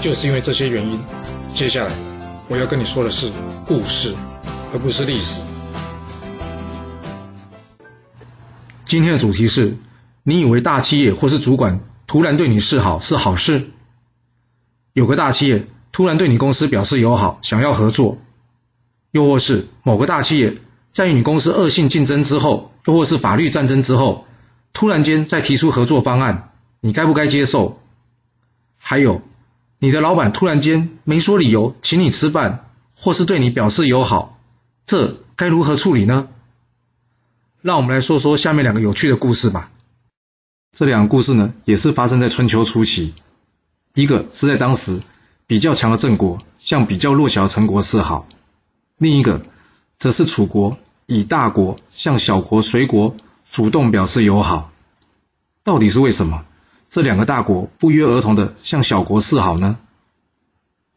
就是因为这些原因，接下来我要跟你说的是故事，而不是历史。今天的主题是：你以为大企业或是主管突然对你示好是好事？有个大企业突然对你公司表示友好，想要合作，又或是某个大企业在与你公司恶性竞争之后，又或是法律战争之后，突然间再提出合作方案，你该不该接受？还有。你的老板突然间没说理由，请你吃饭，或是对你表示友好，这该如何处理呢？让我们来说说下面两个有趣的故事吧。这两个故事呢，也是发生在春秋初期。一个是在当时比较强的郑国向比较弱小的陈国示好，另一个则是楚国以大国向小国随国主动表示友好。到底是为什么？这两个大国不约而同的向小国示好呢？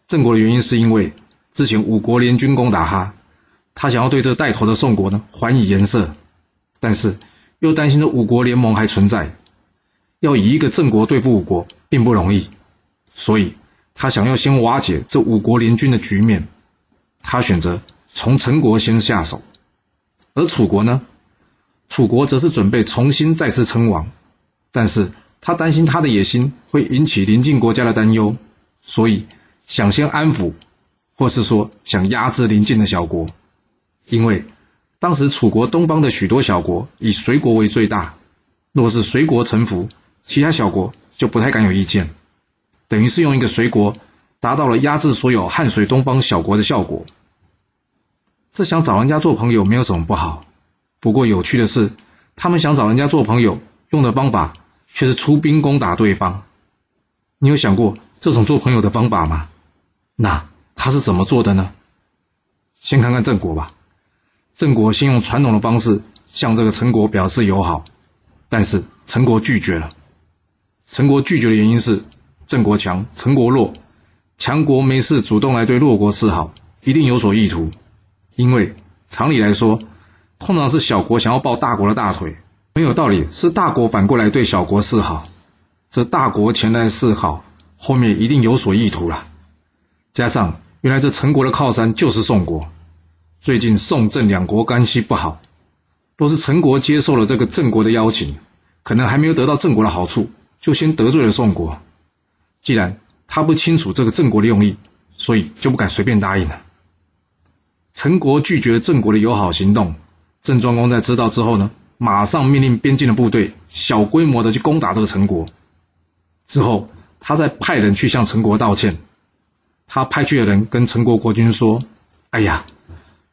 郑国的原因是因为之前五国联军攻打他，他想要对这带头的宋国呢还以颜色，但是又担心这五国联盟还存在，要以一个郑国对付五国并不容易，所以他想要先瓦解这五国联军的局面，他选择从陈国先下手，而楚国呢，楚国则是准备重新再次称王，但是。他担心他的野心会引起邻近国家的担忧，所以想先安抚，或是说想压制邻近的小国。因为当时楚国东方的许多小国以随国为最大，若是随国臣服，其他小国就不太敢有意见，等于是用一个随国达到了压制所有汉水东方小国的效果。这想找人家做朋友没有什么不好，不过有趣的是，他们想找人家做朋友用的方法。却是出兵攻打对方，你有想过这种做朋友的方法吗？那他是怎么做的呢？先看看郑国吧。郑国先用传统的方式向这个陈国表示友好，但是陈国拒绝了。陈国拒绝的原因是郑国强，陈国弱，强国没事主动来对弱国示好，一定有所意图。因为常理来说，通常是小国想要抱大国的大腿。没有道理，是大国反过来对小国示好，这大国前来示好，后面一定有所意图了。加上原来这陈国的靠山就是宋国，最近宋郑两国关系不好，若是陈国接受了这个郑国的邀请，可能还没有得到郑国的好处，就先得罪了宋国。既然他不清楚这个郑国的用意，所以就不敢随便答应了。陈国拒绝了郑国的友好行动，郑庄公在知道之后呢？马上命令边境的部队小规模的去攻打这个陈国，之后他再派人去向陈国道歉。他派去的人跟陈国国君说：“哎呀，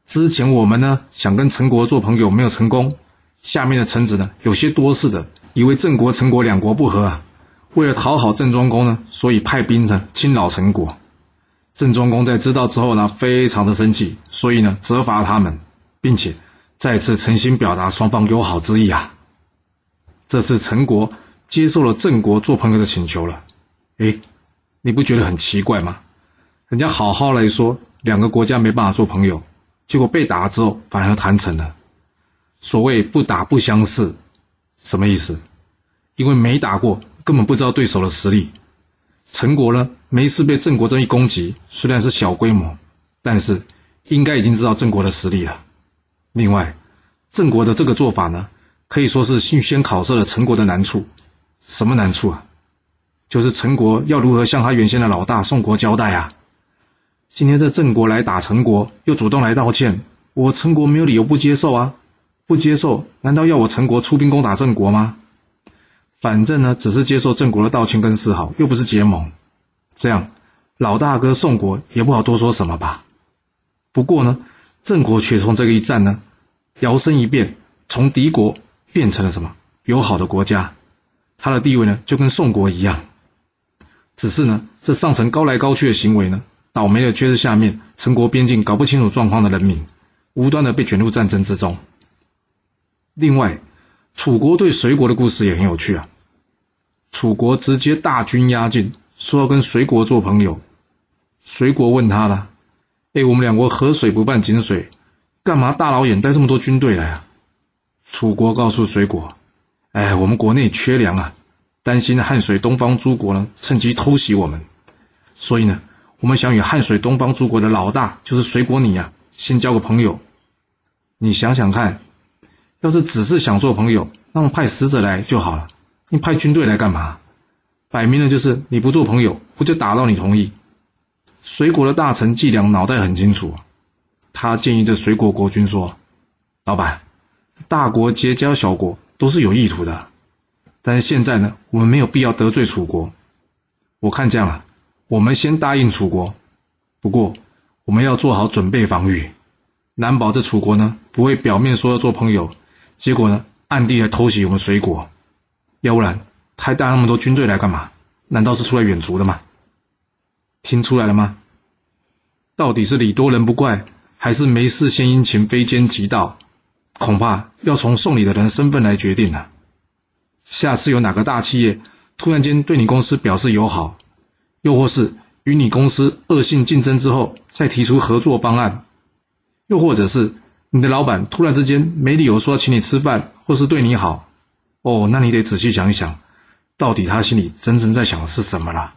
之前我们呢想跟陈国做朋友没有成功，下面的臣子呢有些多事的，以为郑国、陈国两国不和啊，为了讨好郑庄公呢，所以派兵呢侵扰陈国。郑庄公在知道之后呢，非常的生气，所以呢责罚他们，并且。”再次诚心表达双方友好之意啊！这次陈国接受了郑国做朋友的请求了。哎，你不觉得很奇怪吗？人家好好来说，两个国家没办法做朋友，结果被打之后反而谈成了。所谓不打不相识，什么意思？因为没打过，根本不知道对手的实力。陈国呢，没事被郑国这一攻击，虽然是小规模，但是应该已经知道郑国的实力了。另外，郑国的这个做法呢，可以说是预先考测了陈国的难处。什么难处啊？就是陈国要如何向他原先的老大宋国交代啊？今天这郑国来打陈国，又主动来道歉，我陈国没有理由不接受啊！不接受，难道要我陈国出兵攻打郑国吗？反正呢，只是接受郑国的道歉跟示好，又不是结盟，这样老大哥宋国也不好多说什么吧。不过呢。郑国却从这个一战呢，摇身一变，从敌国变成了什么友好的国家，他的地位呢就跟宋国一样。只是呢，这上层高来高去的行为呢，倒霉的却是下面陈国边境搞不清楚状况的人民，无端的被卷入战争之中。另外，楚国对隋国的故事也很有趣啊。楚国直接大军压境，说要跟隋国做朋友。隋国问他了：“哎，我们两国河水不犯井水，干嘛大老远带这么多军队来啊？”楚国告诉隋国：“哎，我们国内缺粮啊，担心汉水东方诸国呢趁机偷袭我们，所以呢，我们想与汉水东方诸国的老大，就是隋国你呀，先交个朋友。你想想看，要是只是想做朋友，那么派使者来就好了。你派军队来干嘛？摆明了就是你不做朋友，我就打到你同意。”隋国的大臣季良脑袋很清楚，他建议这隋国国君说：“老板。”大国结交小国都是有意图的，但是现在呢，我们没有必要得罪楚国。我看这样啊，我们先答应楚国，不过我们要做好准备防御，难保这楚国呢不会表面说要做朋友，结果呢暗地来偷袭我们隋国。要不然他带那么多军队来干嘛？难道是出来远足的吗？听出来了吗？到底是礼多人不怪，还是没事献殷勤，非奸即盗？恐怕要从送礼的人身份来决定了。下次有哪个大企业突然间对你公司表示友好，又或是与你公司恶性竞争之后再提出合作方案，又或者是你的老板突然之间没理由说请你吃饭或是对你好，哦，那你得仔细想一想，到底他心里真正在想的是什么了。